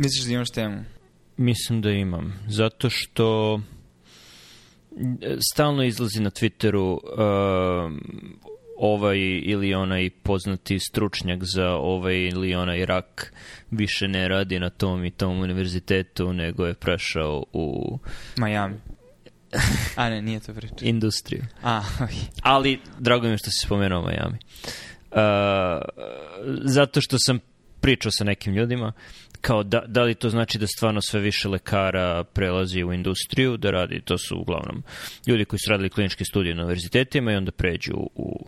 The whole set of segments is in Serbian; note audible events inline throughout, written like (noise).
Misliš da imaš temu? Mislim da imam. Zato što stalno izlazi na Twitteru uh, ovaj ili onaj poznati stručnjak za ovaj ili onaj rak više ne radi na tom i tom univerzitetu, nego je prešao u... Miami. (laughs) A ne, nije to priča. Industriju. A, okay. Ali, drago mi je što si spomenuo Miami. Uh, zato što sam pričao sa nekim ljudima, kao da, da li to znači da stvarno sve više lekara prelazi u industriju, da radi, to su uglavnom ljudi koji su radili kliničke studije na univerzitetima i onda pređu u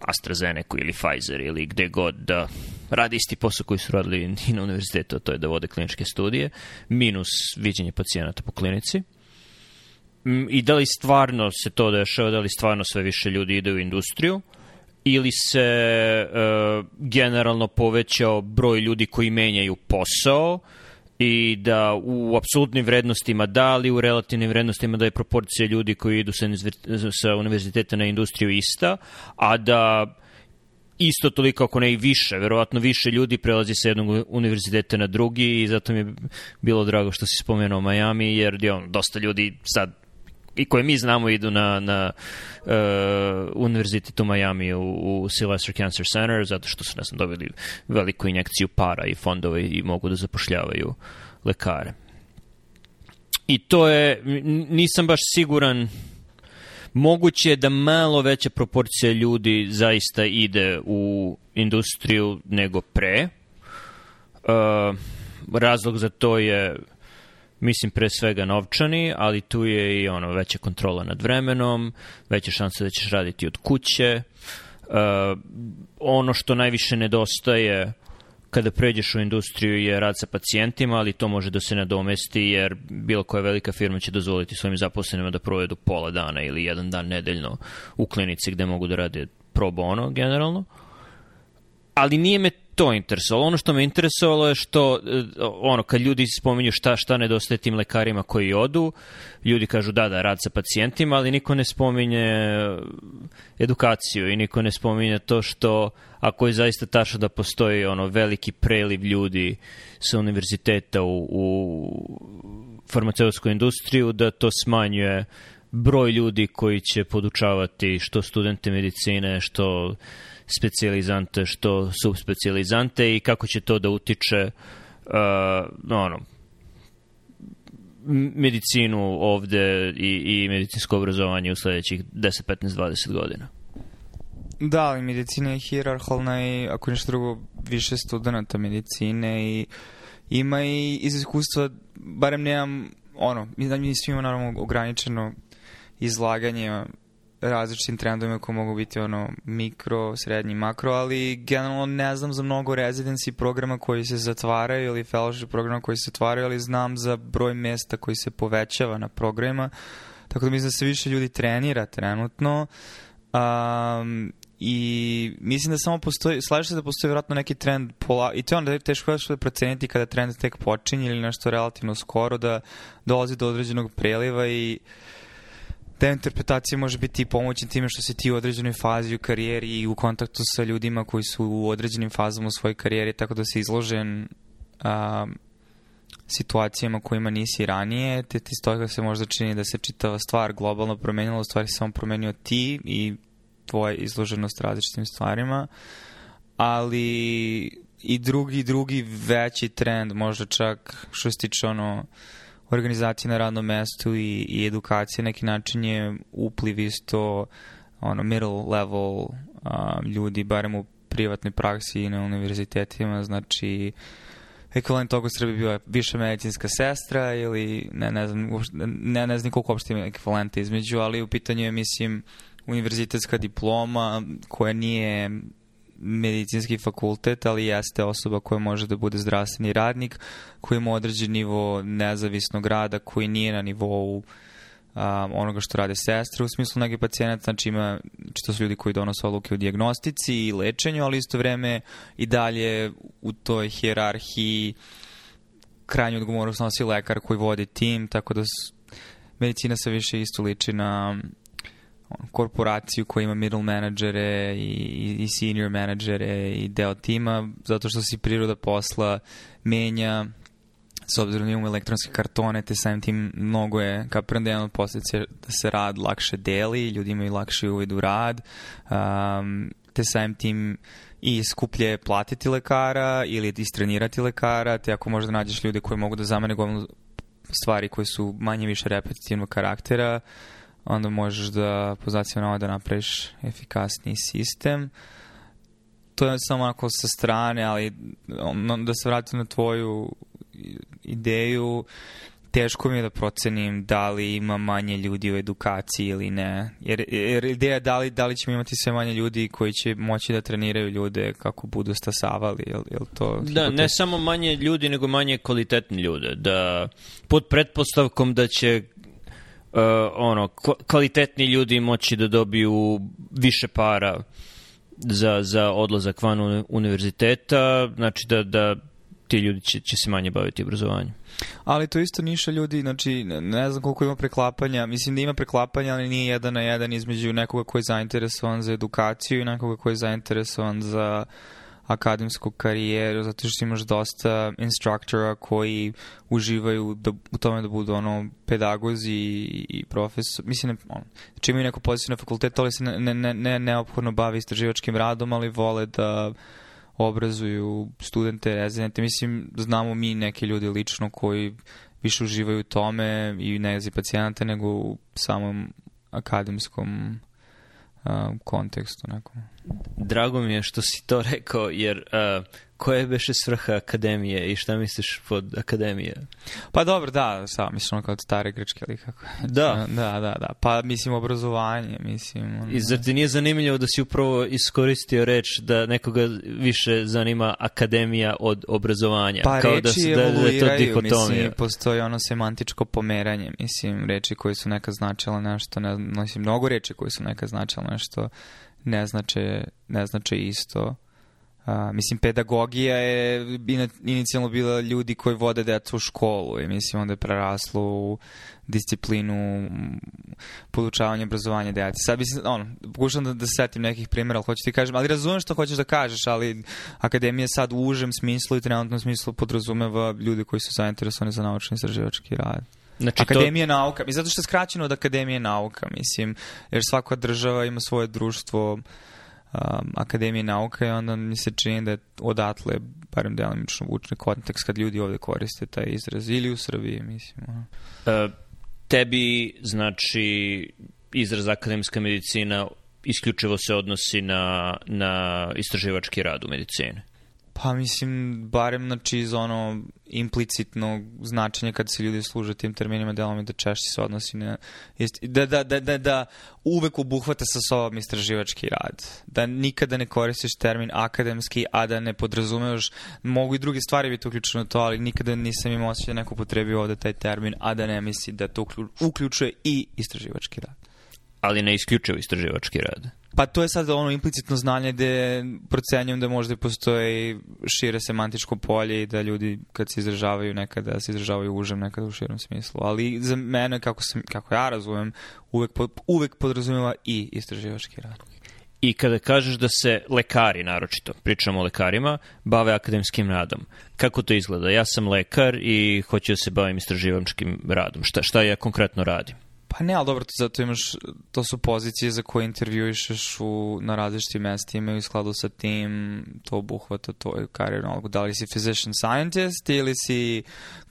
AstraZeneca ili Pfizer ili gde god da radi isti posao koji su radili i na univerzitetu, to je da vode kliničke studije, minus viđenje pacijenata po klinici. Mm, I da li stvarno se to dešava, da li stvarno sve više ljudi ide u industriju, ili se uh, generalno povećao broj ljudi koji menjaju posao i da u apsolutnim vrednostima da, ali u relativnim vrednostima da je proporcija ljudi koji idu sa, sa univerziteta na industriju ista, a da isto toliko, ako ne i više, verovatno više ljudi prelazi sa jednog univerziteta na drugi i zato mi je bilo drago što si spomenuo Miami, jer je on, dosta ljudi sad i koje mi znamo idu na, na uh, univerzitet u Miami u, u Sylvester Cancer Center zato što su, ne znam, dobili veliku injekciju para i fondove i mogu da zapošljavaju lekare. I to je, nisam baš siguran, moguće je da malo veća proporcija ljudi zaista ide u industriju nego pre. Uh, razlog za to je mislim pre svega novčani, ali tu je i ono veća kontrola nad vremenom, veća šansa da ćeš raditi od kuće. Uh, ono što najviše nedostaje kada pređeš u industriju je rad sa pacijentima, ali to može da se nadomesti jer bilo koja velika firma će dozvoliti svojim zaposlenima da provedu pola dana ili jedan dan nedeljno u klinici gde mogu da rade pro bono generalno. Ali nije me to interesovalo. Ono što me interesovalo je što, e, ono, kad ljudi spominju šta, šta nedostaje tim lekarima koji odu, ljudi kažu da, da, rad sa pacijentima, ali niko ne spominje edukaciju i niko ne spominje to što, ako je zaista tačno da postoji ono veliki preliv ljudi sa univerziteta u, u farmaceutsku industriju, da to smanjuje broj ljudi koji će podučavati što studente medicine, što specializante što subspecializante i kako će to da utiče uh, ono, medicinu ovde i, i medicinsko obrazovanje u sledećih 10, 15, 20 godina. Da, ali medicina je hirarhalna i ako nešto drugo više studenta medicine i ima i iz iskustva, barem nemam ono, mi svi imamo naravno ograničeno izlaganje različitim trendovima koji mogu biti ono mikro, srednji, makro, ali generalno ne znam za mnogo residency programa koji se zatvaraju ili fellowship programa koji se zatvaraju, ali znam za broj mesta koji se povećava na programima, tako da mislim da se više ljudi trenira trenutno. Um, i mislim da samo postoji, slažem se da postoji vjerojatno neki trend pola, i to je onda teško da proceniti kada trend tek počinje ili nešto relativno skoro da dolazi do određenog preliva i uh, ta interpretacija može biti pomoćna time što se ti u određenoj fazi u karijeri i u kontaktu sa ljudima koji su u određenim fazama u svojoj karijeri, tako da si izložen a, situacijama kojima nisi ranije, te ti iz toga se možda čini da se čitava stvar globalno promenila, u stvari samo promenio ti i tvoja izloženost različitim stvarima, ali i drugi, drugi veći trend, možda čak što se tiče ono, uh, organizacije na radnom mestu i, i edukacije neki način je upliv isto ono middle level um, ljudi, barem u privatnoj praksi i na univerzitetima, znači ekvivalent toga Srbije bila više medicinska sestra ili ne, ne znam, ne, ne znam koliko uopšte ima ekvivalenta između, ali u pitanju je, mislim, univerzitetska diploma koja nije medicinski fakultet, ali jeste osoba koja može da bude zdravstveni radnik, koji ima određen nivo nezavisnog rada, koji nije na nivou um, onoga što rade sestre. U smislu neke pacijenata, znači ima, znači to su ljudi koji donose odluke u diagnostici i lečenju, ali isto vreme i dalje u toj hijerarhiji krajnju odgovornost nosi lekar koji vodi tim, tako da medicina se više isto liči na korporaciju koja ima middle menadžere i, i senior menadžere i deo tima, zato što se priroda posla menja s obzirom da imamo elektronske kartone, te samim tim mnogo je, kapiram da je jedan od posljedica da se rad lakše deli, ljudi imaju lakše uvid u rad, um, te samim tim i skuplje je platiti lekara ili istrenirati lekara, te ako možda nađeš ljude koji mogu da zamene gomilu stvari koje su manje više repetitivnog karaktera, onda možeš da po znacima da napraviš efikasniji sistem. To je samo onako sa strane, ali da se vratim na tvoju ideju, teško mi je da procenim da li ima manje ljudi u edukaciji ili ne. Jer, jer ideja je da li, da li ćemo imati sve manje ljudi koji će moći da treniraju ljude kako budu stasavali. Jel, jel to da, ne samo manje ljudi, nego manje kvalitetni ljude. Da, pod pretpostavkom da će uh, ono, kvalitetni ljudi moći da dobiju više para za, za odlazak van univerziteta, znači da, da ti ljudi će, će se manje baviti obrazovanjem. Ali to isto niša ljudi, znači ne znam koliko ima preklapanja, mislim da ima preklapanja, ali nije jedan na jedan između nekoga ko je zainteresovan za edukaciju i nekoga ko je zainteresovan za akademsku karijeru, zato što imaš dosta instruktora koji uživaju da, u tome da budu ono pedagozi i, i profesor. Mislim, ne, ono, znači imaju neku poziciju na fakultetu, ali se ne, ne, ne, ne neophodno bavi istraživačkim radom, ali vole da obrazuju studente, rezidente. Mislim, znamo mi neke ljude lično koji više uživaju u tome i ne za pacijenta nego u samom akademskom kontekstu nekom. Drago mi je što si to rekao, jer uh, koja je beše svrha akademije i šta misliš pod akademije? Pa dobro, da, sad mislim kao stare grčke ali kako. Da. Da, da, da. Pa mislim obrazovanje, mislim. Ono... I zar ti nije zanimljivo da si upravo iskoristio reč da nekoga više zanima akademija od obrazovanja? Pa kao reči da, da, da, je to mislim, postoji ono semantičko pomeranje, mislim, reči koje su nekad značile nešto, ne, mislim, mnogo reči koje su nekad značile nešto ne znače, ne znače isto A, mislim, pedagogija je inicijalno bila ljudi koji vode decu u školu i mislim onda je preraslo u disciplinu podučavanja obrazovanja djece. Sad mislim, ono, pokušam da, da se setim nekih primjera, ali hoću ti kažem, ali razumem što hoćeš da kažeš, ali akademija sad u užem smislu i trenutnom smislu podrazumeva ljude koji su zainteresovani za naučni istraživački rad. Znači, Akademija to... nauka. I zato što je skraćeno od Akademije nauka, mislim, jer svaka država ima svoje društvo um, Akademije nauka i onda mi se čini da je odatle barem delimično vučni kontekst kad ljudi ovde koriste taj izraz ili u Srbiji, mislim. Uh, tebi, znači, izraz akademska medicina isključivo se odnosi na, na istraživački rad u medicini? Pa mislim, barem znači iz ono implicitno značenje kad se ljudi služe tim terminima delom i da češće se odnosi na da, da, da, da, da uvek obuhvata sa sobom istraživački rad. Da nikada ne koristiš termin akademski, a da ne podrazumevaš, mogu i druge stvari biti uključene to, ali nikada nisam imao osjećaj da neko potrebio ovde taj termin, a da ne misli da to uključuje i istraživački rad. Ali ne isključuje istraživački rad. Pa to je sad ono implicitno znanje gde procenjujem da možda postoji šire semantičko polje i da ljudi kad se izražavaju nekada se izražavaju užem nekada u širom smislu. Ali za mene, kako, sam, kako ja razumem, uvek, uvek podrazumeva i istraživački rad. I kada kažeš da se lekari, naročito, pričamo o lekarima, bave akademskim radom, kako to izgleda? Ja sam lekar i hoću da se bavim istraživačkim radom. Šta, šta ja konkretno radim? Pa ne, ali dobro, zato imaš, to su pozicije za koje intervjuišeš u, na različitim mestima i u skladu sa tim to obuhvata tvoju karijeru. Da li si physician scientist ili si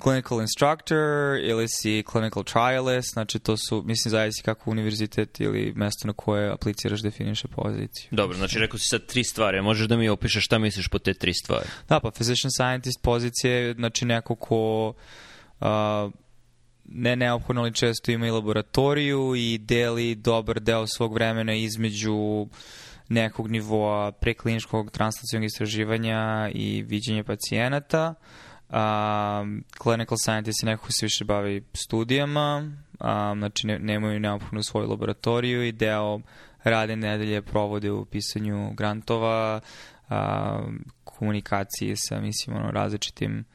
clinical instructor ili si clinical trialist, znači to su, mislim, zavisi kako univerzitet ili mesto na koje apliciraš definiše poziciju. Dobro, znači rekao si sad tri stvari, možeš da mi opišeš šta misliš po te tri stvari? Da, pa physician scientist pozicije, znači neko ko uh, ne neophodno, ali često ima i laboratoriju i deli dobar deo svog vremena između nekog nivoa prekliničkog translacijog istraživanja i viđenja pacijenata. Um, clinical scientist je neko ko se više bavi studijama, um, znači ne, nemaju neophodno svoju laboratoriju i deo rade nedelje provode u pisanju grantova, um, komunikaciji sa, mislim, ono, različitim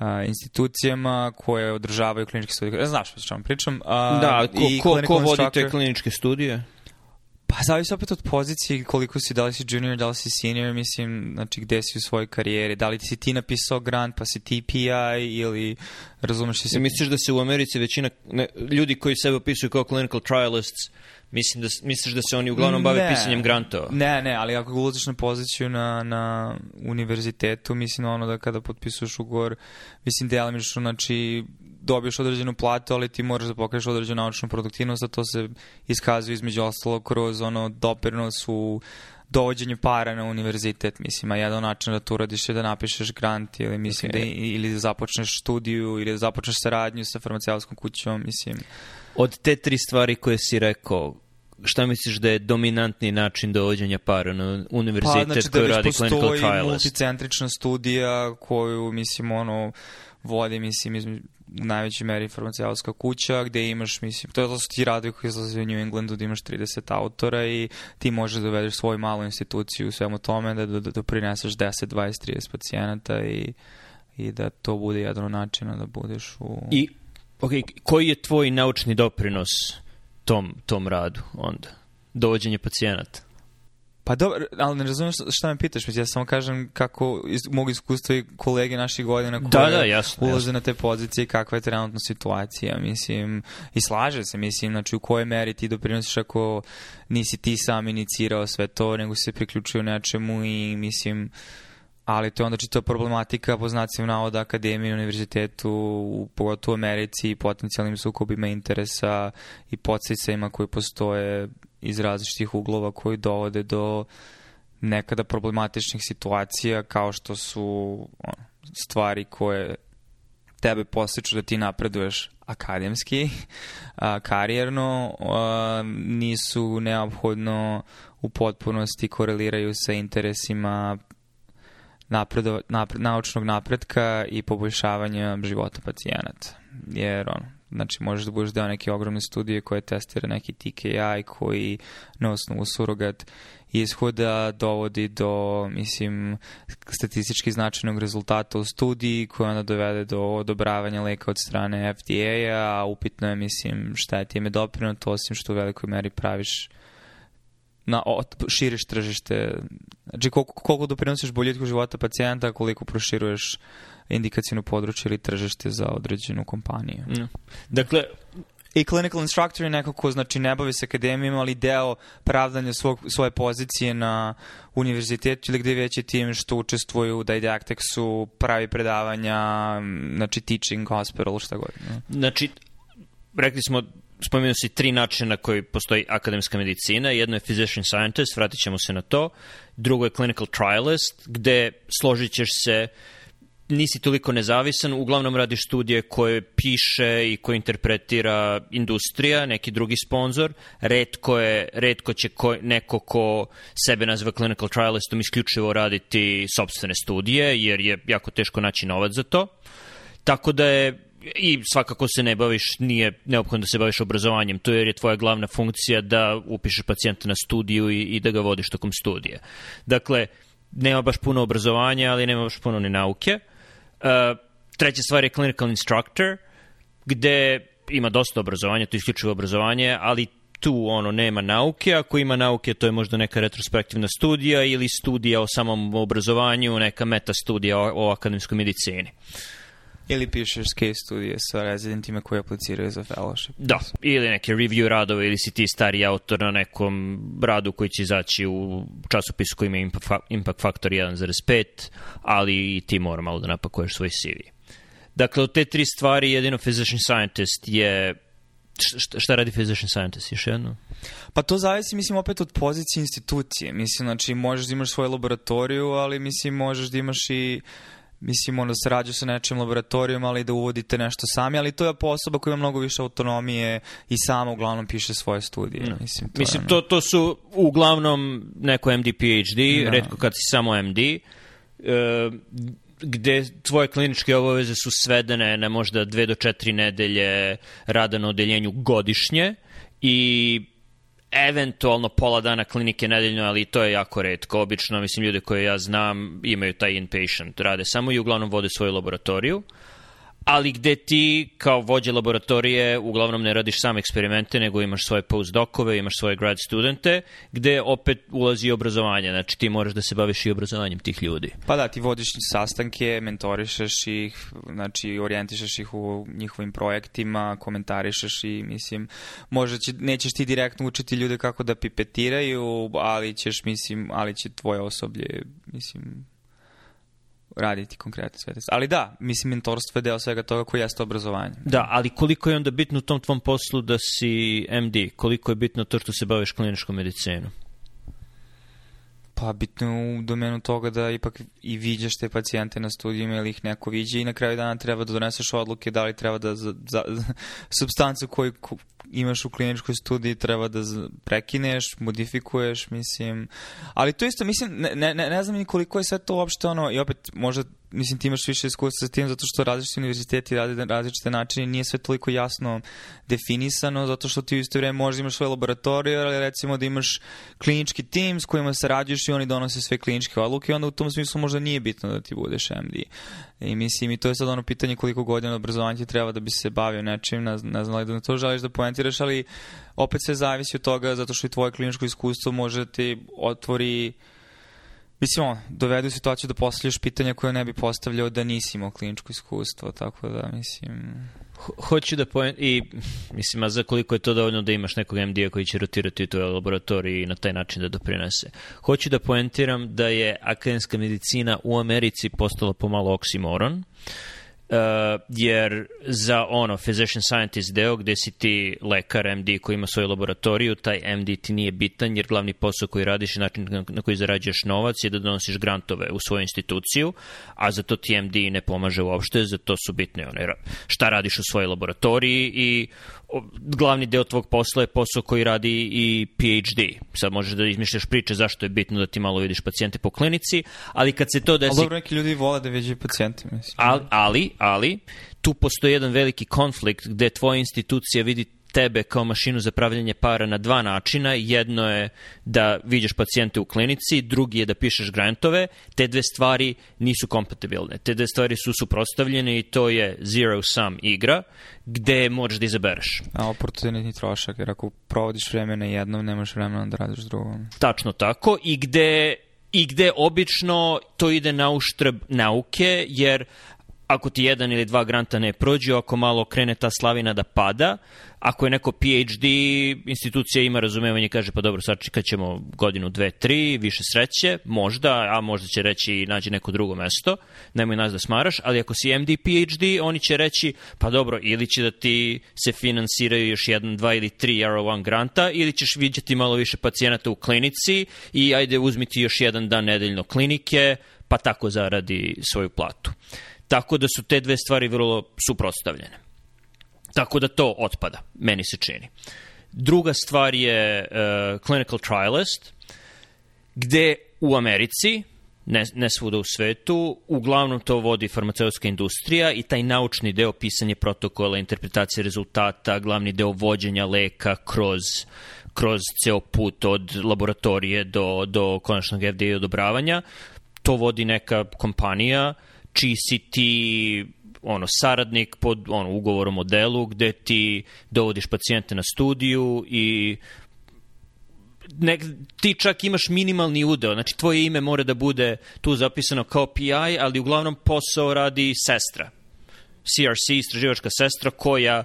a, institucijama koje održavaju kliničke studije. Ne znaš što čemu pričam. A, da, ko, ko, ko vodi te kliničke studije? Pa zavisi opet od pozicije koliko si, da li si junior, da li si senior, mislim, znači gde si u svojoj karijeri, da li si ti napisao grant pa si ti PI ili razumeš si... Misliš da se u Americi većina ne, ljudi koji sebe opisuju kao clinical trialists Mislim da, misliš da se oni uglavnom bave ne, pisanjem grantova? Ne, ne, ali ako ulaziš na poziciju na, na univerzitetu, mislim ono da kada potpisuješ ugovor, mislim delimično, znači dobiješ određenu platu, ali ti moraš da pokažeš određenu naučnu produktivnost, a to se iskazuje između ostalo kroz ono doprinos u dovođenju para na univerzitet, mislim, a jedan način da to uradiš je da napišeš grant ili mislim okay. da ili da započneš studiju ili da započneš saradnju sa farmaceutskom kućom, mislim. Od te tri stvari koje si rekao, šta misliš da je dominantni način dovođenja para na univerzitet pa, znači, koji da radi clinical trialist? Pa, znači da postoji multicentrična studija koju, mislim, ono, vodi, mislim, između u najvećoj meri farmaceutska kuća gde imaš, mislim, to, je to su ti radovi koji izlaze u New Englandu da imaš 30 autora i ti možeš da dovedeš svoju malu instituciju u svemu tome, da, da, da, da prineseš 10, 20, 30 pacijenata i, i da to bude jedan od načina da budeš u... I, ok, koji je tvoj naučni doprinos tom, tom radu onda? Dovođenje pacijenata? Pa dobro, ali ne razumiješ šta me pitaš, ja samo kažem kako iz, mogu iskustva i kolege naših godina koje da, da, jasno, ulaze jasno. na te pozicije kakva je trenutna situacija, mislim, i slaže se, mislim, znači u kojoj meri ti doprinosiš ako nisi ti sam inicirao sve to, nego se priključuju nečemu i mislim, ali to je onda čito problematika po znacima navoda akademije, univerzitetu, u, pogotovo u Americi, potencijalnim sukobima interesa i podsjecajima koji postoje iz različitih uglova koji dovode do nekada problematičnih situacija kao što su ono, stvari koje tebe posjeću da ti napreduješ akademski, a, karijerno, a, nisu neophodno u potpunosti koreliraju sa interesima napredo, napred, naučnog napretka i poboljšavanja života pacijenata. Jer ono, Znači, možeš da budeš deo neke ogromne studije koje testira neki TKI koji na osnovu surogat ishoda dovodi do, mislim, statistički značajnog rezultata u studiji koja onda dovede do odobravanja leka od strane FDA-a, a upitno je, mislim, šta je time doprinuto, osim što u velikoj meri praviš na, o, širiš tržište. Znači, koliko, koliko doprinosiš boljitku života pacijenta, koliko proširuješ indikacijno područje ili tržište za određenu kompaniju. Mm. Dakle, I clinical instructor je neko ko znači ne bavi se akademijom, ali deo pravdanja svog, svoje pozicije na univerzitetu ili gde već je tim što učestvuju u didacticsu, pravi predavanja, znači teaching, hospital, šta god. Ne? Znači, rekli smo spomenuo si tri načina na koji postoji akademska medicina. Jedno je physician scientist, vratit ćemo se na to. Drugo je clinical trialist, gde složit ćeš se nisi toliko nezavisan, uglavnom radiš studije koje piše i koje interpretira industrija, neki drugi sponsor. Redko, je, redko će ko, neko ko sebe naziva clinical trialistom isključivo raditi sobstvene studije, jer je jako teško naći novac za to. Tako da je i svakako se ne baviš, nije neophodno da se baviš obrazovanjem, to jer je tvoja glavna funkcija da upišeš pacijenta na studiju i, i da ga vodiš tokom studija. Dakle, nema baš puno obrazovanja, ali nema baš puno ni nauke. Uh, treća stvar je clinical instructor, gde ima dosta obrazovanja, to je isključivo obrazovanje, ali tu ono nema nauke, ako ima nauke to je možda neka retrospektivna studija ili studija o samom obrazovanju, neka meta studija o, o akademskoj medicini. Ili pišeš case studije sa rezidentima koji apliciraju za fellowship. Da, ili neke review radove ili si ti stari autor na nekom radu koji će izaći u časopisu koji ima impact factor 1.5, ali i ti mora malo da napakuješ svoj CV. Dakle, od te tri stvari jedino physician scientist je šta, šta radi physician scientist, još jedno? Pa to zavisi, mislim, opet od pozicije institucije. Mislim, znači, možeš da imaš svoju laboratoriju, ali, mislim, možeš da imaš i mislim, ono, sarađu sa nečim laboratorijom, ali da uvodite nešto sami, ali to je osoba koja ima mnogo više autonomije i sama uglavnom piše svoje studije. No. Mislim, to, mislim, to, to su uglavnom neko MD, PhD, no. redko kad si samo MD, e, gde tvoje kliničke obaveze su svedene na možda dve do četiri nedelje rada na odeljenju godišnje i eventualno pola dana klinike nedeljno, ali to je jako redko. Obično, mislim, ljude koje ja znam imaju taj inpatient, rade samo i uglavnom vode svoju laboratoriju. Ali gde ti kao vođe laboratorije uglavnom ne radiš sam eksperimente, nego imaš svoje postdokove, imaš svoje grad studente, gde opet ulazi obrazovanje. Znači ti moraš da se baviš i obrazovanjem tih ljudi. Pa da, ti vodiš sastanke, mentorišeš ih, znači orijentišeš ih u njihovim projektima, komentarišeš i mislim, možda će, nećeš ti direktno učiti ljude kako da pipetiraju, ali ćeš, mislim, ali će tvoje osoblje, mislim, raditi konkretno sve te Ali da, mislim, mentorstvo je deo svega toga koji jeste obrazovanje. Da, ali koliko je onda bitno u tom tvom poslu da si MD? Koliko je bitno to što se baviš kliničkom medicinom? Pa bitno u domenu toga da ipak i viđaš te pacijente na studijima ili ih neko viđe i na kraju dana treba da doneseš odluke da li treba da za, za, za (laughs) substancu koju imaš u kliničkoj studiji treba da prekineš, modifikuješ, mislim. Ali to isto, mislim, ne, ne, ne znam ni koliko je sve to uopšte ono, i opet možda mislim ti imaš više iskustva sa tim zato što različiti univerziteti rade na različite načine nije sve toliko jasno definisano zato što ti u isto vreme možda imaš svoje laboratorije ali recimo da imaš klinički tim s kojima sarađuješ i oni donose sve kliničke odluke i onda u tom smislu možda nije bitno da ti budeš MD i mislim i to je sad ono pitanje koliko godina obrazovanja ti treba da bi se bavio nečim ne, ne znam li da to želiš da poentiraš ali opet sve zavisi od toga zato što i tvoje kliničko iskustvo može da ti otvori Mislim, on, dovedu situaciju da postavljaš pitanja koje ne bi postavljao da nisi imao kliničko iskustvo, tako da, mislim... Hoću da poen... I, mislim, a za koliko je to dovoljno da imaš nekog MD-a koji će rotirati u toj laboratoriji i na taj način da doprinese. Hoću da poentiram da je akademska medicina u Americi postala pomalo oksimoron. Uh, Uh, jer za ono physician scientist deo gde si ti lekar MD koji ima svoju laboratoriju, taj MD ti nije bitan jer glavni posao koji radiš i način na koji zarađuješ novac je da donosiš grantove u svoju instituciju, a za to ti MD ne pomaže uopšte, za to su bitne one šta radiš u svojoj laboratoriji i glavni deo tvog posla je posao koji radi i PhD. Sad možeš da izmišljaš priče zašto je bitno da ti malo vidiš pacijente po klinici, ali kad se to desi... Ali dobro, neki ljudi vole da viđaju pacijente, mislim. Ali, ali, ali, tu postoji jedan veliki konflikt gde tvoja institucija vidi tebe kao mašinu za pravljanje para na dva načina. Jedno je da vidiš pacijente u klinici, drugi je da pišeš grantove. Te dve stvari nisu kompatibilne. Te dve stvari su suprostavljene i to je zero sum igra gde možeš da izabereš. A oportunitni trošak, jer ako provodiš vreme na jednom, nemaš vremena da radiš drugom. Tačno tako. I gde i gde obično to ide na uštrb nauke, jer ako ti jedan ili dva granta ne prođu, ako malo krene ta slavina da pada, ako je neko PhD, institucija ima razumevanje, kaže pa dobro, sad čekat ćemo godinu, dve, tri, više sreće, možda, a možda će reći nađi neko drugo mesto, nemoj nas da smaraš, ali ako si MD, PhD, oni će reći pa dobro, ili će da ti se finansiraju još jedan, dva ili tri R1 granta, ili ćeš vidjeti malo više pacijenata u klinici i ajde uzmiti još jedan dan nedeljno klinike, pa tako zaradi svoju platu. Tako da su te dve stvari vrlo suprotstavljene. Tako da to otpada, meni se čini. Druga stvar je uh, clinical trialist, gde u Americi, ne, ne svuda u svetu, uglavnom to vodi farmaceutska industrija i taj naučni deo pisanje protokola, interpretacije rezultata, glavni deo vođenja leka kroz kroz ceo put od laboratorije do, do konačnog FDA odobravanja, to vodi neka kompanija čiji si ti ono saradnik pod ono ugovorom o delu gde ti dovodiš pacijente na studiju i nek, ti čak imaš minimalni udeo, znači tvoje ime mora da bude tu zapisano kao PI, ali uglavnom posao radi sestra. CRC, istraživačka sestra koja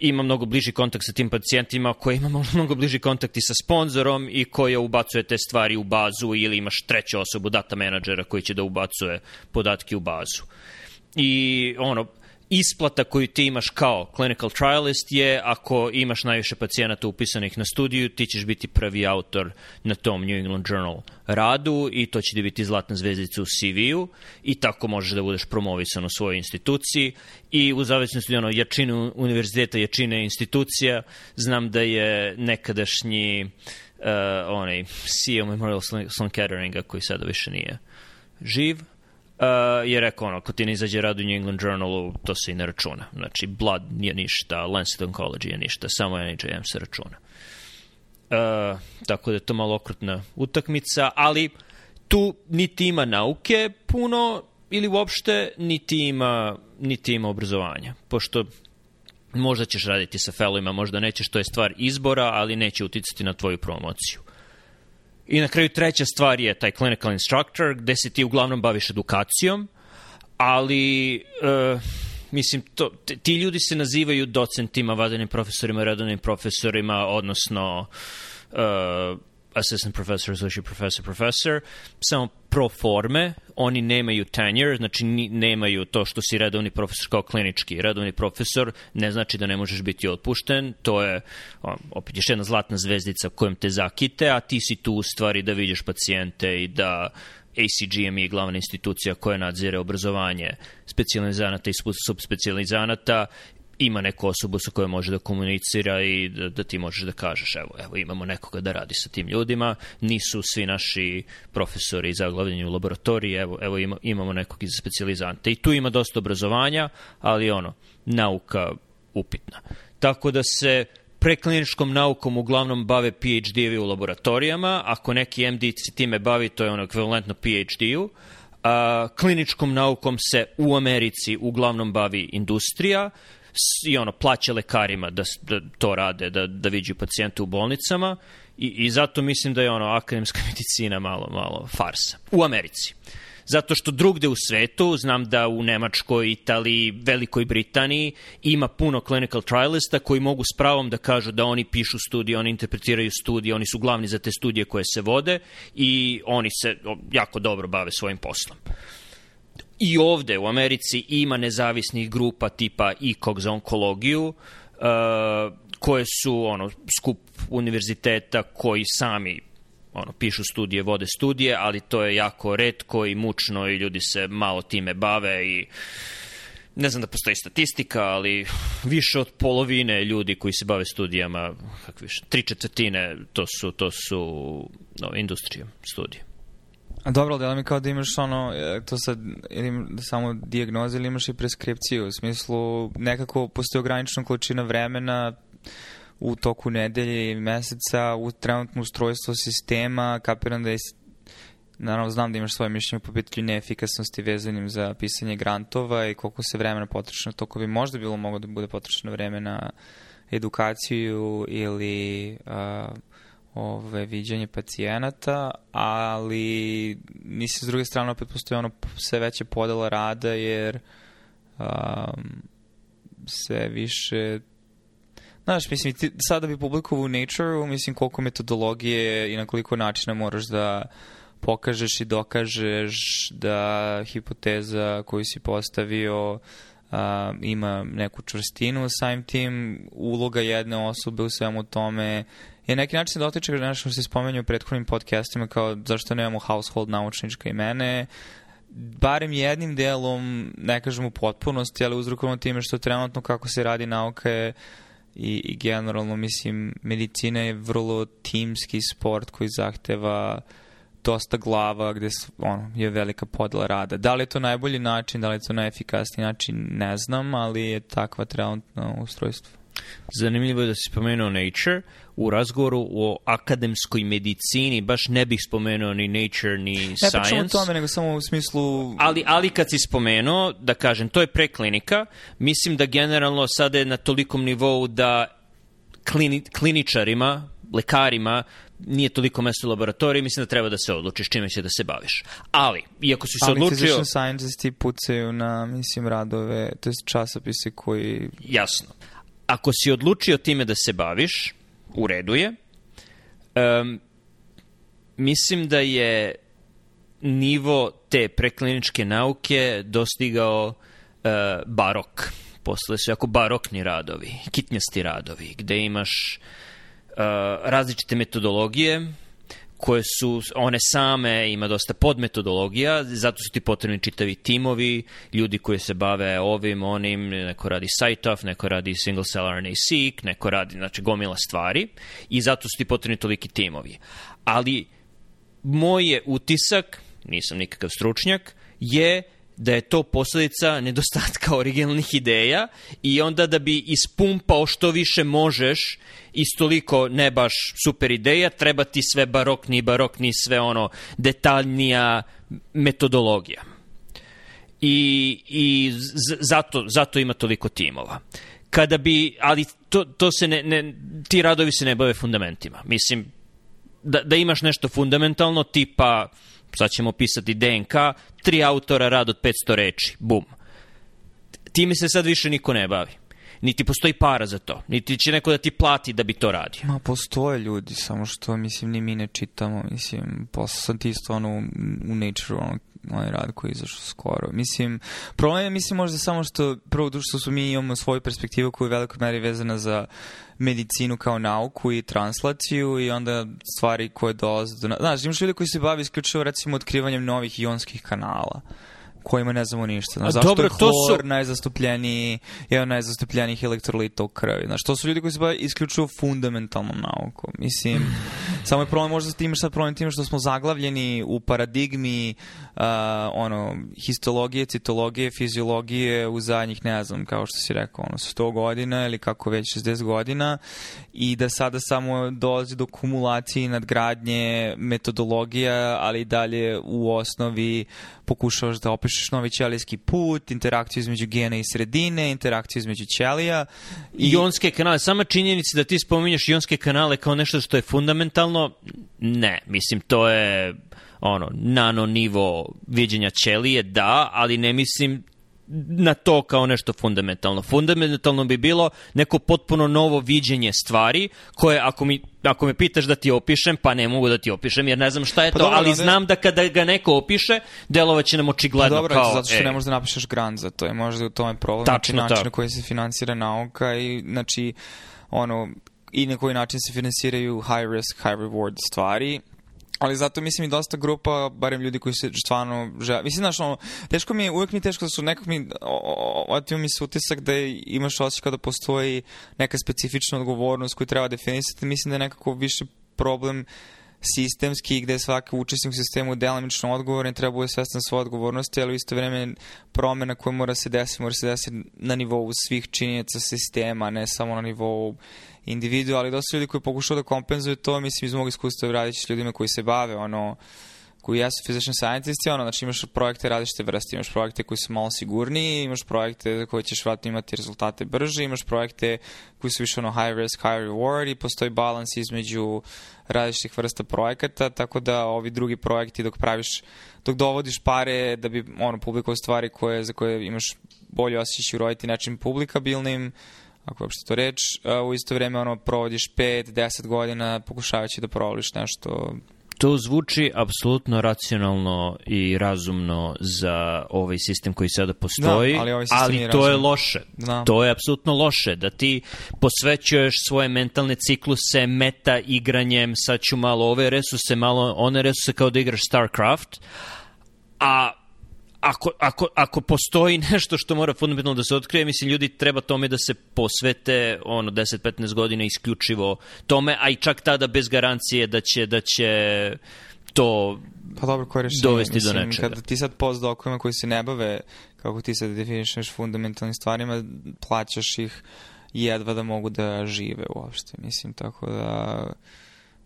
ima mnogo bliži kontakt sa tim pacijentima, koja ima (laughs) mnogo bliži kontakt i sa sponzorom i koja ubacuje te stvari u bazu ili imaš treću osobu, data menadžera koji će da ubacuje podatke u bazu. I ono, isplata koju ti imaš kao clinical trialist je ako imaš najviše pacijenata upisanih na studiju, ti ćeš biti prvi autor na tom New England Journal radu i to će ti biti zlatna zvezdica u CV-u i tako možeš da budeš promovisan u svojoj instituciji. I u zavisnosti ono, jačine univerziteta, jačine institucija, znam da je nekadašnji uh, onaj CEO Memorial Sloan Ketteringa koji sada više nije živ, Uh, je rekao ono, ako ti ne izađe rad u New England Journalu, to se i ne računa. Znači, Blood nije ništa, Lancet Oncology je ništa, samo NHM se računa. Uh, tako da je to malo okrutna utakmica, ali tu niti ima nauke puno, ili uopšte niti ima, niti ima obrazovanja, pošto možda ćeš raditi sa fellowima, možda nećeš, to je stvar izbora, ali neće uticati na tvoju promociju. I na kraju treća stvar je taj clinical instructor, gde se ti uglavnom baviš edukacijom, ali uh, mislim, to, ti ljudi se nazivaju docentima, vadenim profesorima, redovnim profesorima, odnosno uh, assistant professor, associate professor, professor, samo pro forme, oni nemaju tenure, znači nemaju to što si redovni profesor kao klinički. Redovni profesor ne znači da ne možeš biti otpušten, to je opet još jedna zlatna zvezdica kojom te zakite, a ti si tu u stvari da vidiš pacijente i da ACGM je glavna institucija koja nadzire obrazovanje specializanata i subspecializanata ima neku osobu sa kojom može da komunicira i da, da ti možeš da kažeš evo, evo imamo nekoga da radi sa tim ljudima, nisu svi naši profesori zaglavljeni u laboratoriji, evo, evo ima, imamo nekog iz specializanta. I tu ima dosta obrazovanja, ali ono, nauka upitna. Tako da se prekliničkom naukom uglavnom bave PhD-evi u laboratorijama, ako neki MD se time bavi, to je ono ekvivalentno PhD-u, kliničkom naukom se u Americi uglavnom bavi industrija, i ono, plaća lekarima da, da to rade, da, da viđu pacijente u bolnicama i, i zato mislim da je ono, akademska (laughs) medicina malo, malo farsa. U Americi. Zato što drugde u svetu, znam da u Nemačkoj, Italiji, Velikoj Britaniji ima puno clinical trialista koji mogu s pravom da kažu da oni pišu studije, oni interpretiraju studije, oni su glavni za te studije koje se vode i oni se jako dobro bave svojim poslom i ovde u Americi ima nezavisnih grupa tipa ICOG za onkologiju, uh, koje su ono skup univerziteta koji sami ono, pišu studije, vode studije, ali to je jako redko i mučno i ljudi se malo time bave i ne znam da postoji statistika, ali više od polovine ljudi koji se bave studijama, kako više, tri četvrtine, to su, to su no, industrije studije. A dobro, ali mi kao da imaš ono, e, to sad, ili samo dijagnoze ili imaš i preskripciju, u smislu nekako postoji ograničena količina vremena u toku nedelje i meseca u trenutno ustrojstvo sistema, kapiram da je naravno znam da imaš svoje mišljenje po pitanju neefikasnosti vezanim za pisanje grantova i koliko se vremena potroši na to ko bi možda bilo mogo da bude potrošeno vreme na edukaciju ili uh, ove, viđanje pacijenata, ali nisi s druge strane opet postoji ono sve veće podela rada jer um, sve više Znaš, mislim, ti, sada bi publikovao u Nature, mislim koliko metodologije i na koliko načina moraš da pokažeš i dokažeš da hipoteza koju si postavio uh, ima neku čvrstinu, samim tim. Uloga jedne osobe u svemu tome je neki način da otiče nešto što se spomenju u prethodnim podcastima kao zašto nemamo household naučnička imene, barem jednim delom, ne kažem u potpunosti, ali uzrokovano time što trenutno kako se radi nauka je i, i generalno, mislim, medicina je vrlo timski sport koji zahteva dosta glava gde ono, je velika podela rada. Da li je to najbolji način, da li je to najefikasniji način, ne znam, ali je takva trenutno ustrojstvo. Zanimljivo je da si spomenuo Nature. U razgovoru o akademskoj medicini baš ne bih spomenuo ni Nature ni ne Science. Ne tome, nego samo u smislu... Ali, ali kad si spomenuo, da kažem, to je preklinika, mislim da generalno sada je na tolikom nivou da klini, kliničarima, lekarima, nije toliko mesto u laboratoriji, mislim da treba da se odlučiš čime će da se baviš. Ali, iako si se Ali odlučio... Ali physician scientisti pucaju na, mislim, radove, to je časopise koji... Jasno ako si odlučio time da se baviš, u redu je. Um, mislim da je nivo te prekliničke nauke dostigao uh, barok. Posle su jako barokni radovi, kitnjasti radovi, gde imaš uh, različite metodologije, koje su one same, ima dosta podmetodologija, zato su ti potrebni čitavi timovi, ljudi koji se bave ovim, onim, neko radi site-off, neko radi single cell RNA-seq, neko radi, znači, gomila stvari i zato su ti potrebni toliki timovi. Ali moj je utisak, nisam nikakav stručnjak, je da je to posledica nedostatka originalnih ideja i onda da bi ispumpao što više možeš iz toliko ne baš super ideja, treba ti sve barokni, barokni, sve ono detaljnija metodologija. i, i zato, zato ima toliko timova. Kada bi, ali to, to se ne, ne, ti radovi se ne bave fundamentima. Mislim, da, da imaš nešto fundamentalno, tipa, sad ćemo pisati DNK, tri autora rad od 500 reči, bum. Time se sad više niko ne bavi niti postoji para za to, niti će neko da ti plati da bi to radio. Ma, postoje ljudi, samo što, mislim, ni mi ne čitamo, mislim, posle sam ti isto ono u Nature, ono, onaj rad koji je izašao skoro. Mislim, problem je, mislim, možda samo što, prvo što su mi imamo svoju perspektivu koja je veliko meri vezana za medicinu kao nauku i translaciju i onda stvari koje dolaze do... Znaš, imaš ljudi koji se bavi isključivo recimo otkrivanjem novih ionskih kanala kojima ne znamo ništa. Znaš, zašto dobro, je hlor su... najzastupljeniji, jedan najzastupljenijih elektrolita u krvi? Znaš, to su ljudi koji se bave isključivo fundamentalnom naukom. Mislim, (laughs) samo je problem, možda ti imaš sad problem tim što smo zaglavljeni u paradigmi uh, ono, histologije, citologije, fiziologije u zadnjih, ne znam, kao što si rekao, ono, 100 godina ili kako već 60 godina i da sada samo dolazi do kumulacije i nadgradnje metodologija, ali dalje u osnovi pokušavaš da opišeš novi ćelijski put, interakciju između gena i sredine, interakciju između ćelija. I... Ionske kanale, sama činjenica da ti spominješ ionske kanale kao nešto što je fundamentalno, ne, mislim, to je ono, nano nivo viđenja ćelije, da, ali ne mislim na to kao nešto fundamentalno. Fundamentalno bi bilo neko potpuno novo viđenje stvari koje ako mi ako me pitaš da ti opišem, pa ne mogu da ti opišem jer ne znam šta je pa to, dobro, ali ne... znam da kada ga neko opiše, delovaće nam očigledno pa dobro, kao... zato što e. ne možeš da napišeš grant za to, je možda u tome problem, Tačno, znači način na koji se finansira nauka i znači ono i na koji način se finansiraju high risk, high reward stvari Ali zato mislim i dosta grupa, barem ljudi koji se stvarno žele. Mislim, znaš, ono, teško mi je, uvek mi je teško da su nekako mi, otio mi se utisak da imaš osjećaj da postoji neka specifična odgovornost koju treba definisati. Mislim da je nekako više problem sistemski gde svaki učesnik u sistemu delimično odgovoran treba bude svestan svoje odgovornosti, ali u isto vreme promena koja mora se desiti, mora se desiti na nivou svih činjenica sistema, ne samo na nivou individu, ali dosta ljudi koji pokušaju da kompenzuju to, mislim iz mog iskustva raditi s ljudima koji se bave, ono, koji jesu physician scientisti, ono, znači imaš projekte različite vrste, imaš projekte koji su malo sigurniji, imaš projekte za koje ćeš vratno imati rezultate brže, imaš projekte koji su više ono high risk, high reward i postoji balans između različitih vrsta projekata, tako da ovi drugi projekti dok praviš, dok dovodiš pare da bi ono, publikovao stvari koje, za koje imaš bolje osjećaj uroditi način publikabilnim, ako je uopšte to reč, u isto vreme ono, provodiš 5-10 godina pokušavajući da provoliš nešto To zvuči apsolutno racionalno i razumno za ovaj sistem koji sada postoji, da, ali, ovaj ali to je loše. Da. To je apsolutno loše, da ti posvećuješ svoje mentalne cikluse meta igranjem, sad ću malo ove resurse, malo one resurse kao da igraš StarCraft, a ako, ako, ako postoji nešto što mora fundamentalno da se otkrije, mislim, ljudi treba tome da se posvete ono 10-15 godina isključivo tome, a i čak tada bez garancije da će, da će to pa dobro, koje rešenje? dovesti mislim, do nečega. Kada ti sad postdokovima koji se ne bave, kako ti sad definišeš fundamentalnim stvarima, plaćaš ih jedva da mogu da žive uopšte. Mislim, tako da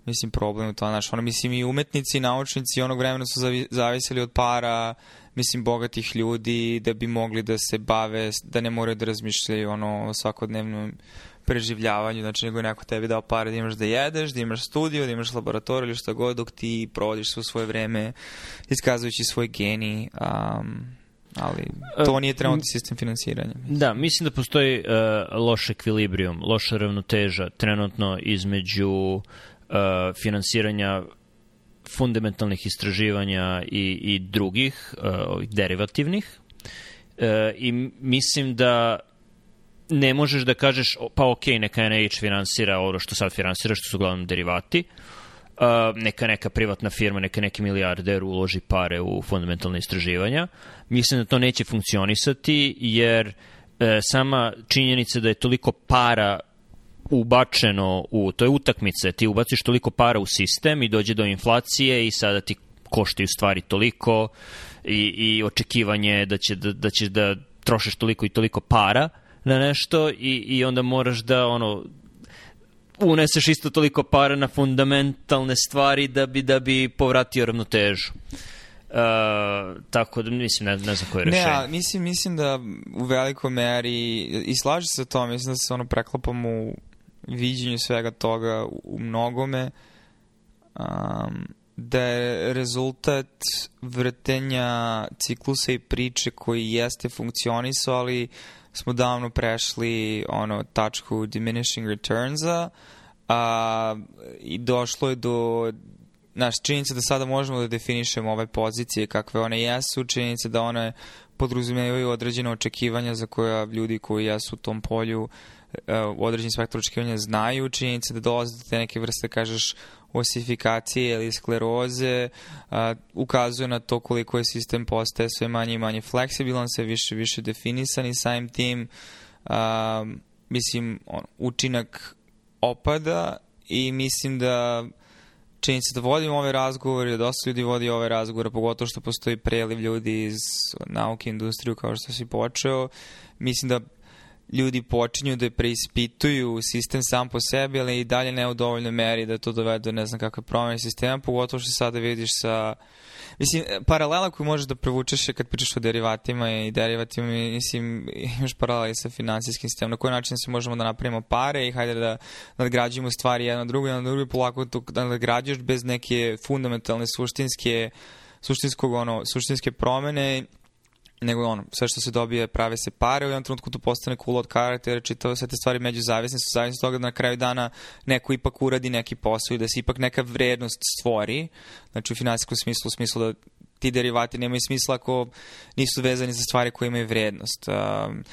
mislim, problem u to, znaš, ono, mislim, i umetnici i naučnici onog vremena su zavisili od para, mislim, bogatih ljudi da bi mogli da se bave, da ne moraju da razmišljaju ono, o svakodnevnom preživljavanju, znači nego neko tebi dao pare da imaš da jedeš, da imaš studiju, da imaš laboratoriju ili šta god, dok ti provodiš svo svoje vreme iskazujući svoj geni, um, ali to nije trenutni sistem finansiranja. Mislim. Da, mislim da postoji uh, loš ekvilibrijum, loša ravnoteža trenutno između uh, finansiranja fundamentalnih istraživanja i, i drugih, uh, derivativnih. Uh, I mislim da ne možeš da kažeš, pa ok, neka NIH finansira ovo što sad finansira, što su uglavnom derivati, uh, neka neka privatna firma, neka neki milijarder uloži pare u fundamentalne istraživanja. Mislim da to neće funkcionisati, jer uh, sama činjenica da je toliko para ubačeno u, to je utakmice, ti ubaciš toliko para u sistem i dođe do inflacije i sada ti koštaju stvari toliko i, i očekivanje da, će, da, da ćeš da trošiš toliko i toliko para na nešto i, i onda moraš da ono uneseš isto toliko para na fundamentalne stvari da bi da bi povratio ravnotežu. Uh, tako da, mislim, ne, ne znam koje je rešenje. Ne, a, mislim, mislim da u velikoj meri, i slaži se to, mislim da se ono preklapam u viđenju svega toga u, mnogome, um, da je rezultat vrtenja ciklusa i priče koji jeste funkcionisao, ali smo davno prešli ono tačku diminishing returnsa i došlo je do naš činjenica da sada možemo da definišemo ove pozicije kakve one jesu, činjenica da one podrazumevaju određene očekivanja za koja ljudi koji jesu u tom polju e, u određenim spektru očekivanja znaju, činjenica da dolaze do te neke vrste, kažeš, osifikacije ili skleroze a, ukazuje na to koliko je sistem postaje sve manje i manje fleksibilan, sve više više definisan i samim tim a, mislim on, učinak opada i mislim da činjenica da vodimo ove razgovore, da dosta ljudi vodi ove razgovore, pogotovo što postoji preliv ljudi iz nauke industriju kao što si počeo. Mislim da ljudi počinju da preispituju sistem sam po sebi, ali i dalje ne u dovoljnoj meri da to dovede ne znam kakve promene sistema, pogotovo što sada vidiš sa Mislim, paralela koju možeš da prevučeš je kad pričaš o derivatima i derivatima, mislim, imaš paralela i sa finansijskim sistemom. Na koji način se možemo da napravimo pare i hajde da nadgrađujemo stvari jedno drugo, jedno drugo polako da nadgrađuješ bez neke fundamentalne suštinske suštinskog ono suštinske promene nego ono, sve što se dobije prave se pare, u jednom trenutku to postane cool od karaktera, čitao sve te stvari među zavisne su zavisne toga da na kraju dana neko ipak uradi neki posao i da se ipak neka vrednost stvori, znači u finansijskom smislu, u smislu da ti derivati nemaju smisla ako nisu vezani za stvari koje imaju vrednost. Um,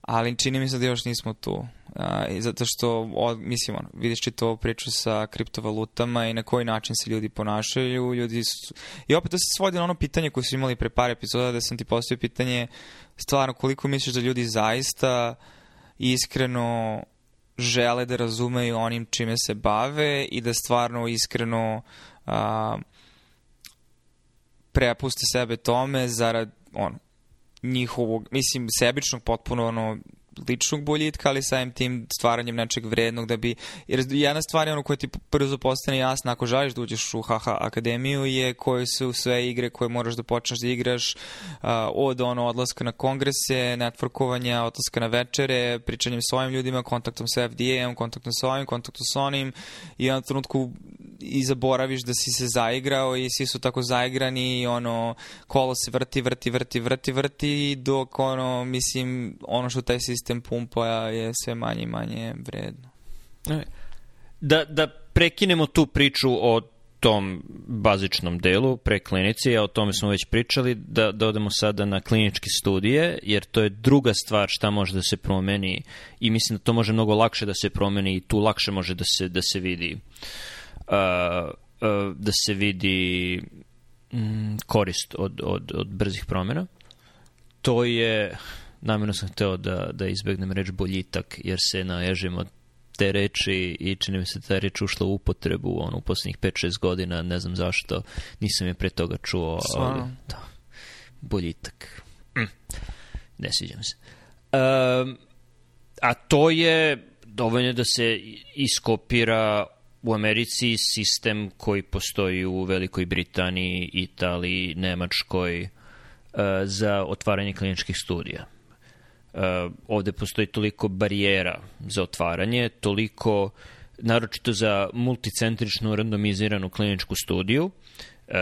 ali čini mi se da još nismo tu. A, i zato što, o, mislim, ono, vidiš čitavu priču sa kriptovalutama i na koji način se ljudi ponašaju. Ljudi su... I opet to se svodi na ono pitanje koje su imali pre par epizoda da sam ti postavio pitanje stvarno koliko misliš da ljudi zaista iskreno žele da razumeju onim čime se bave i da stvarno iskreno a, prepuste sebe tome zarad ono, njihovog, mislim, sebičnog potpuno ono, ličnog boljitka, ali samim tim stvaranjem nečeg vrednog da bi, jer jedna stvar je ono koja ti prvo postane jasna ako želiš da uđeš u HH akademiju je koje su sve igre koje moraš da počneš da igraš od ono odlaska na kongrese, networkovanja, odlaska na večere, pričanjem s ovim ljudima, kontaktom sa FDA-om, kontaktom sa ovim, kontaktom sa onim i na trenutku i zaboraviš da si se zaigrao i svi su tako zaigrani i ono kolo se vrti, vrti, vrti, vrti, vrti dok ono, mislim, ono što taj sistem pumpa je sve manje i manje vredno. E, da, da prekinemo tu priču o tom bazičnom delu preklinici, a o tome smo već pričali, da, da odemo sada na kliničke studije, jer to je druga stvar šta može da se promeni i mislim da to može mnogo lakše da se promeni i tu lakše može da se, da se vidi uh, da se vidi mm, korist od, od, od brzih promjena. To je, namjerno sam hteo da, da izbegnem reč boljitak, jer se naježim od te reči i čini mi se da ta reč ušla u upotrebu ono, u poslednjih 5-6 godina, ne znam zašto, nisam je pre toga čuo. Ali, da, boljitak. Mm. Ne sviđam se. Um, a to je dovoljno da se iskopira u Americi sistem koji postoji u Velikoj Britaniji, Italiji, Nemačkoj uh, za otvaranje kliničkih studija. Uh, ovde postoji toliko barijera za otvaranje, toliko naročito za multicentričnu randomiziranu kliničku studiju. Uh,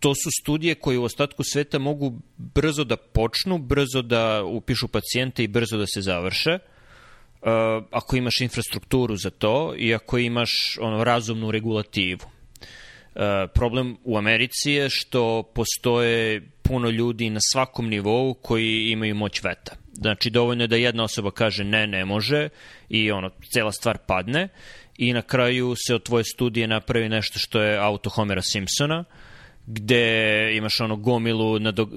to su studije koje u ostatku sveta mogu brzo da počnu, brzo da upišu pacijente i brzo da se završe. Uh, ako imaš infrastrukturu za to i ako imaš ono razumnu regulativu. Uh, problem u Americi je što postoje puno ljudi na svakom nivou koji imaju moć veta. Znači, dovoljno je da jedna osoba kaže ne, ne može i ono, cela stvar padne i na kraju se od tvoje studije napravi nešto što je auto Homera Simpsona, gde imaš ono gomilu na, do,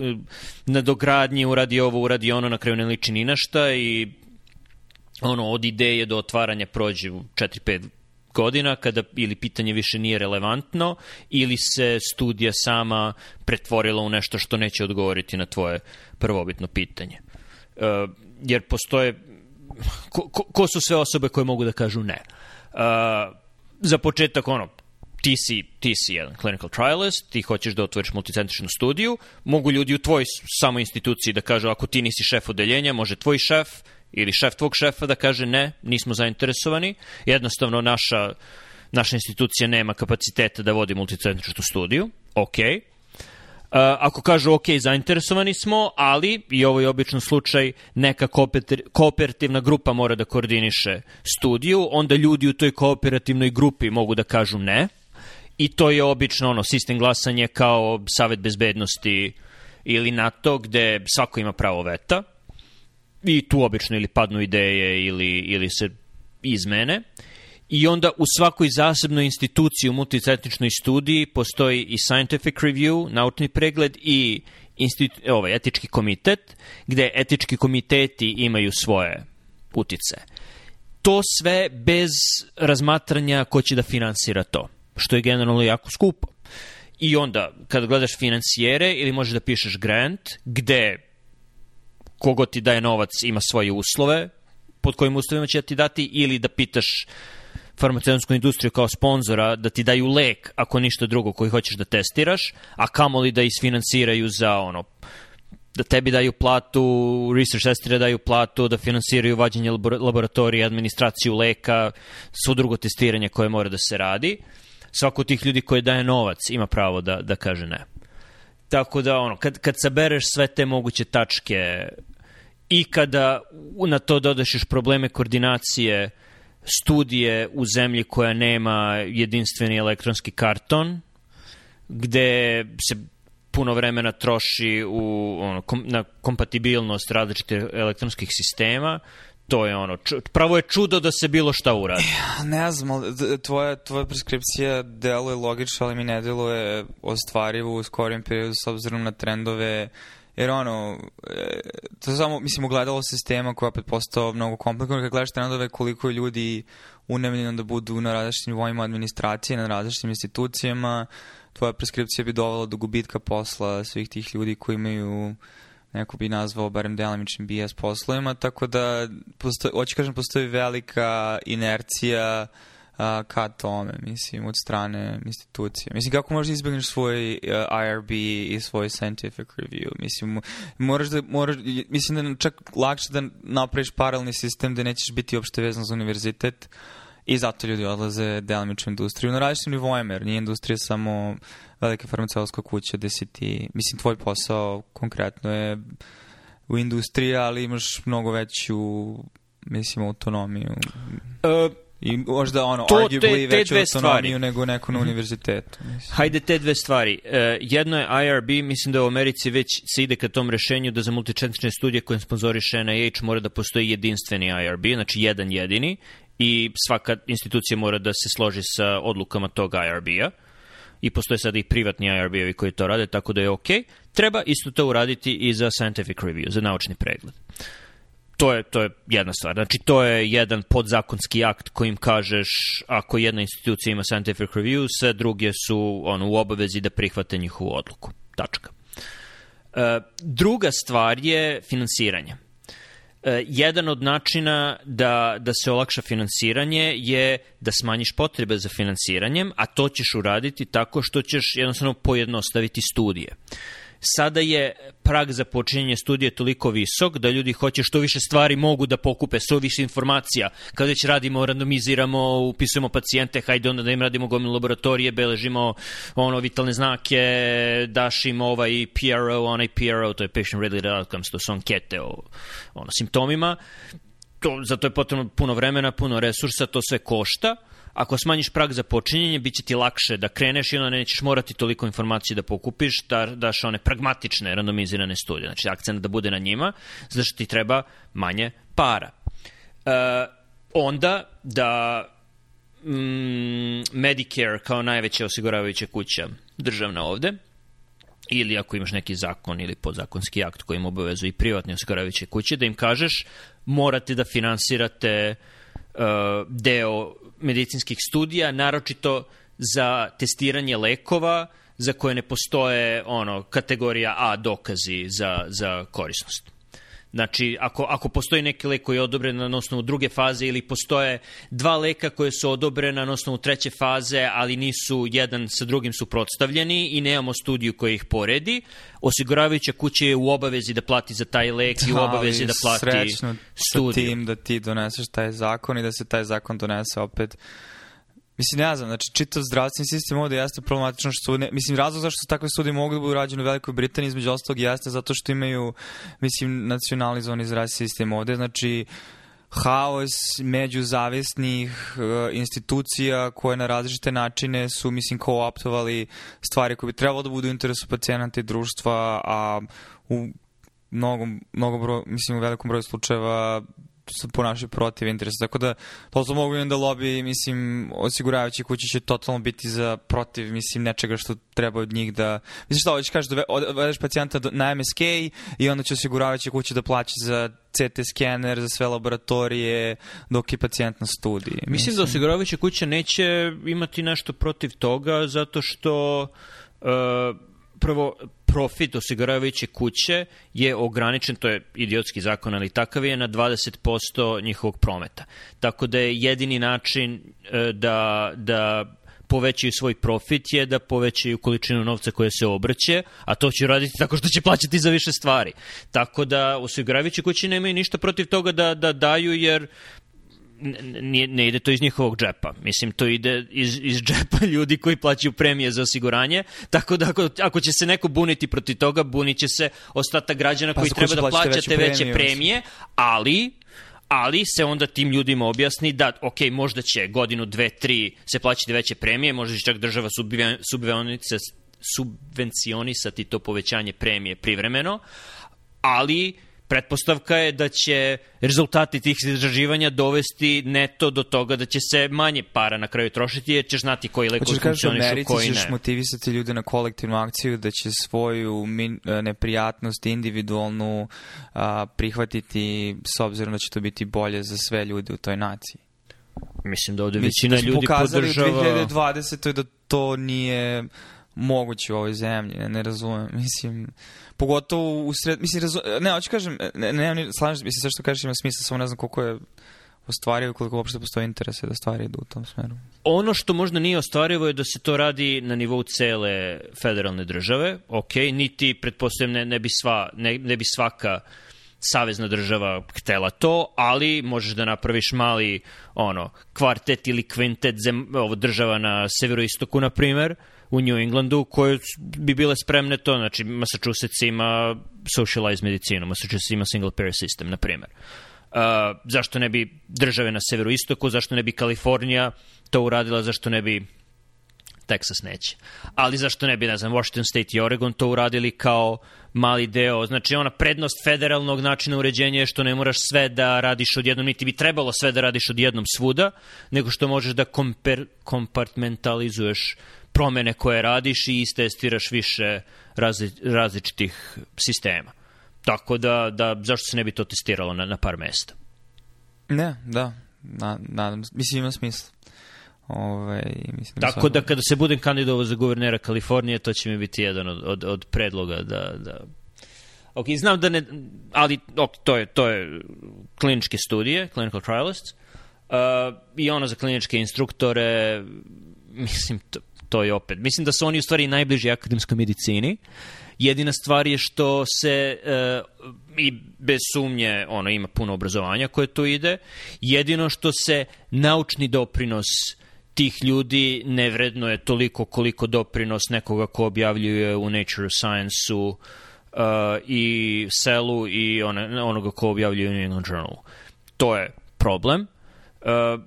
na dogradnji, uradi ovo, uradi ono, na kraju ne liči ni na šta i ono, od ideje do otvaranja prođe u 4-5 godina kada ili pitanje više nije relevantno ili se studija sama pretvorila u nešto što neće odgovoriti na tvoje prvobitno pitanje. Uh, jer postoje ko, ko, ko su sve osobe koje mogu da kažu ne? Uh, za početak ono ti si, ti si jedan clinical trialist, ti hoćeš da otvoriš multicentričnu studiju, mogu ljudi u tvoj samoj instituciji da kažu ako ti nisi šef odeljenja, može tvoj šef ili šef tvog šefa da kaže ne, nismo zainteresovani, jednostavno naša, naša institucija nema kapaciteta da vodi multicentričnu studiju, ok, Uh, ako kažu ok, zainteresovani smo, ali, i ovo je običan slučaj, neka kooperativna grupa mora da koordiniše studiju, onda ljudi u toj kooperativnoj grupi mogu da kažu ne, i to je obično ono, sistem glasanja kao Savet bezbednosti ili NATO, gde svako ima pravo veta, i tu obično ili padnu ideje ili, ili se izmene. I onda u svakoj zasebnoj instituciji u multicetničnoj studiji postoji i scientific review, naučni pregled i institu, ovaj, etički komitet, gde etički komiteti imaju svoje utice. To sve bez razmatranja ko će da finansira to, što je generalno jako skupo. I onda, kada gledaš financijere ili možeš da pišeš grant, gde kogo ti daje novac ima svoje uslove, pod kojim uslovima će ti dati, ili da pitaš farmaceutsku industriju kao sponzora da ti daju lek ako ništa drugo koji hoćeš da testiraš, a kamoli da isfinansiraju za ono da tebi daju platu, research testire daju platu, da finansiraju vađenje laboratorije, administraciju leka, svo drugo testiranje koje mora da se radi. Svako od tih ljudi koji daje novac ima pravo da, da kaže ne. Tako da, ono, kad, kad sabereš sve te moguće tačke i kada na to dodaš još probleme koordinacije studije u zemlji koja nema jedinstveni elektronski karton, gde se puno vremena troši u, ono, kom, na kompatibilnost različitih elektronskih sistema, to je ono, pravo je čudo da se bilo šta uradi. Ne znam, tvoja, tvoja preskripcija deluje logično, ali mi ne deluje ostvarivo u skorijem periodu s obzirom na trendove Jer ono, e, to je samo, mislim, ugledalo sistema koja opet postao mnogo komplikovan. Kad gledaš trendove koliko je ljudi unemljeno da budu na različitim nivoima administracije, na različitim institucijama, tvoja preskripcija bi dovela do gubitka posla svih tih ljudi koji imaju neko bi nazvao barem delimičnim BS poslovima, tako da postoji, hoću kažem, postoji velika inercija uh, ka tome, mislim, od strane institucije. Mislim, kako možeš da izbjegneš svoj uh, IRB i svoj scientific review? Mislim, moraš da, moraš, mislim da čak lakše da napraviš paralelni sistem da nećeš biti uopšte vezan za univerzitet i zato ljudi odlaze delimično industriju na različitim nivoima, jer nije industrija samo velika farmaceutska kuća gde si ti, mislim, tvoj posao konkretno je u industriji, ali imaš mnogo veću mislim, autonomiju. Uh, I možda ono, to, arguably te, te veću autonomiju nego neko na mhm. univerzitetu. Mislim. Hajde te dve stvari. Uh, jedno je IRB, mislim da u Americi već se ide ka tom rešenju da za multicentrične studije koje sponzoriše NIH mora da postoji jedinstveni IRB, znači jedan jedini i svaka institucija mora da se složi sa odlukama tog IRB-a i postoje sada i privatni IRB-ovi koji to rade, tako da je ok. Treba isto to uraditi i za scientific review, za naučni pregled. To je, to je jedna stvar. Znači, to je jedan podzakonski akt kojim kažeš ako jedna institucija ima scientific review, sve druge su ono, u obavezi da prihvate njihovu odluku. Tačka. E, druga stvar je finansiranje. E, jedan od načina da, da se olakša finansiranje je da smanjiš potrebe za finansiranjem, a to ćeš uraditi tako što ćeš jednostavno pojednostaviti studije. Uh, sada je prag za počinjenje studije toliko visok da ljudi hoće što više stvari mogu da pokupe, što više informacija. Kada već radimo, randomiziramo, upisujemo pacijente, hajde onda da im radimo gomilu laboratorije, beležimo ono vitalne znake, daš im ovaj PRO, onaj PRO, to je patient related outcomes, to su ankete o ono, simptomima. To, zato je potrebno puno vremena, puno resursa, to sve košta ako smanjiš prag za počinjenje, bit će ti lakše da kreneš i onda nećeš morati toliko informacije da pokupiš, da daš one pragmatične, randomizirane studije. Znači, akcent da bude na njima, zašto ti treba manje para. E, onda da mm, Medicare kao najveća osiguravajuća kuća državna ovde, ili ako imaš neki zakon ili podzakonski akt kojim obavezu i privatne osiguravajuće kuće, da im kažeš morate da finansirate uh, deo medicinskih studija, naročito za testiranje lekova za koje ne postoje ono kategorija A dokazi za, za korisnost. Znači, ako, ako postoji neki lek koji je odobren na osnovu druge faze ili postoje dva leka koje su odobrena na osnovu treće faze, ali nisu jedan sa drugim suprotstavljeni i nemamo studiju koja ih poredi, osiguravajuća kuća je u obavezi da plati za taj lek da, i u obavezi da plati srećno studiju. sa tim da ti doneseš taj zakon i da se taj zakon donese opet Mislim, ne znam, znači čitav zdravstveni sistem ovde jeste problematično što su, ne, mislim, razlog zašto su takve studije mogli da budu rađene u Velikoj Britaniji, između ostalog jeste zato što imaju, mislim, nacionalizovani zdravstveni sistem ovde, znači, haos međuzavisnih uh, institucija koje na različite načine su, mislim, kooptovali stvari koje bi trebalo da budu u interesu pacijenata i društva, a u mnogo, mnogo broj, mislim, u velikom broju slučajeva se ponašaju protiv interesa. Tako da, to su mogu da lobby, mislim, osiguravajući kući će totalno biti za protiv, mislim, nečega što treba od njih da... Mislim, što hoćeš kažeš, da odvedeš pacijenta na MSK i onda će osiguravajući kući da plaća za CT skener, za sve laboratorije, dok je pacijent na studiji. Mislim, mislim da osiguravajuća kuća neće imati nešto protiv toga, zato što... Uh, prvo, profit osiguravajuće kuće je ograničen, to je idiotski zakon, ali takav je na 20% njihovog prometa. Tako da je jedini način e, da, da povećaju svoj profit je da povećaju količinu novca koje se obrće, a to će raditi tako što će plaćati za više stvari. Tako da osiguravajuće kuće nemaju ništa protiv toga da, da daju, jer ne, ne ide to iz njihovog džepa. Mislim, to ide iz, iz džepa (laughs) ljudi koji plaćaju premije za osiguranje, tako da ako, ako će se neko buniti protiv toga, bunit će se ostatak građana pa, koji treba da plaćate veće, veće premije, ali ali se onda tim ljudima objasni da, ok, možda će godinu, dve, tri se plaćati veće premije, možda će čak država subvencionisati to povećanje premije privremeno, ali pretpostavka je da će rezultati tih istraživanja dovesti neto do toga da će se manje para na kraju trošiti, jer ćeš znati koji lek Hoćeš funkcionišu, koji ne. ćeš motivisati ljude na kolektivnu akciju da će svoju min, e, neprijatnost individualnu a, prihvatiti s obzirom da će to biti bolje za sve ljude u toj naciji. Mislim da ovde Mislim većina da ljudi podržava... Mislim da pokazali u 2020. da to nije moguće u ovoj zemlji, ne razumem, (laughs) mislim, pogotovo u sred, mislim, razum, ne, hoću kažem, ne, ne, ne slažem, mislim, sve što kažeš ima smisla, samo ne znam koliko je ostvarivo koliko uopšte postoji interese da stvari idu u tom smeru. Ono što možda nije ostvarivo je da se to radi na nivou cele federalne države, ok, niti, pretpostavljam, ne, ne, bi, sva, ne, ne bi svaka savezna država htela to, ali možeš da napraviš mali ono, kvartet ili kvintet zem, ovo, država na severoistoku, na primer, u New Englandu koje bi bile spremne to, znači Massachusetts ima socialized medicinu, Massachusetts ima single payer system, na primer. Uh, zašto ne bi države na severoistoku, zašto ne bi Kalifornija to uradila, zašto ne bi Texas neće. Ali zašto ne bi, ne znam, Washington State i Oregon to uradili kao mali deo. Znači, ona prednost federalnog načina uređenja je što ne moraš sve da radiš odjednom, niti bi trebalo sve da radiš odjednom svuda, nego što možeš da komper, kompartmentalizuješ promene koje radiš i istestiraš više razli, različitih sistema. Tako da, da, zašto se ne bi to testiralo na, na par mesta? Ne, da, na, nadam se. Mislim, ima smisla. Ove, ovaj, mislim, da Tako da kada se budem kandidovao za guvernera Kalifornije, to će mi biti jedan od, od, od predloga da, da Ok, znam da ne, ali ok, to je, to je kliničke studije, clinical trialists, uh, i ono za kliničke instruktore, mislim, to, to je opet. Mislim da su oni u stvari najbliži akademskoj medicini. Jedina stvar je što se uh, i bez sumnje ono ima puno obrazovanja koje tu ide. Jedino što se naučni doprinos tih ljudi ne vredno je toliko koliko doprinos nekoga ko objavljuje u Nature Science-u uh, i Selu i one, onoga ko objavljuje u New England Journal. To je problem. Uh,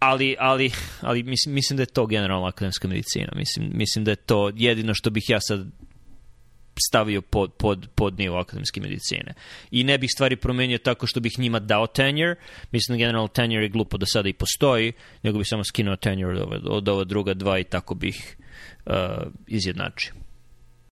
ali, ali, ali mislim, mislim da je to generalno akademska medicina. Mislim, mislim da je to jedino što bih ja sad stavio pod, pod, pod nivo akademske medicine. I ne bih stvari promenio tako što bih njima dao tenure. Mislim da generalno tenure je glupo da sada i postoji, nego bih samo skinuo tenure od ova, od ova druga dva i tako bih uh, izjednačio.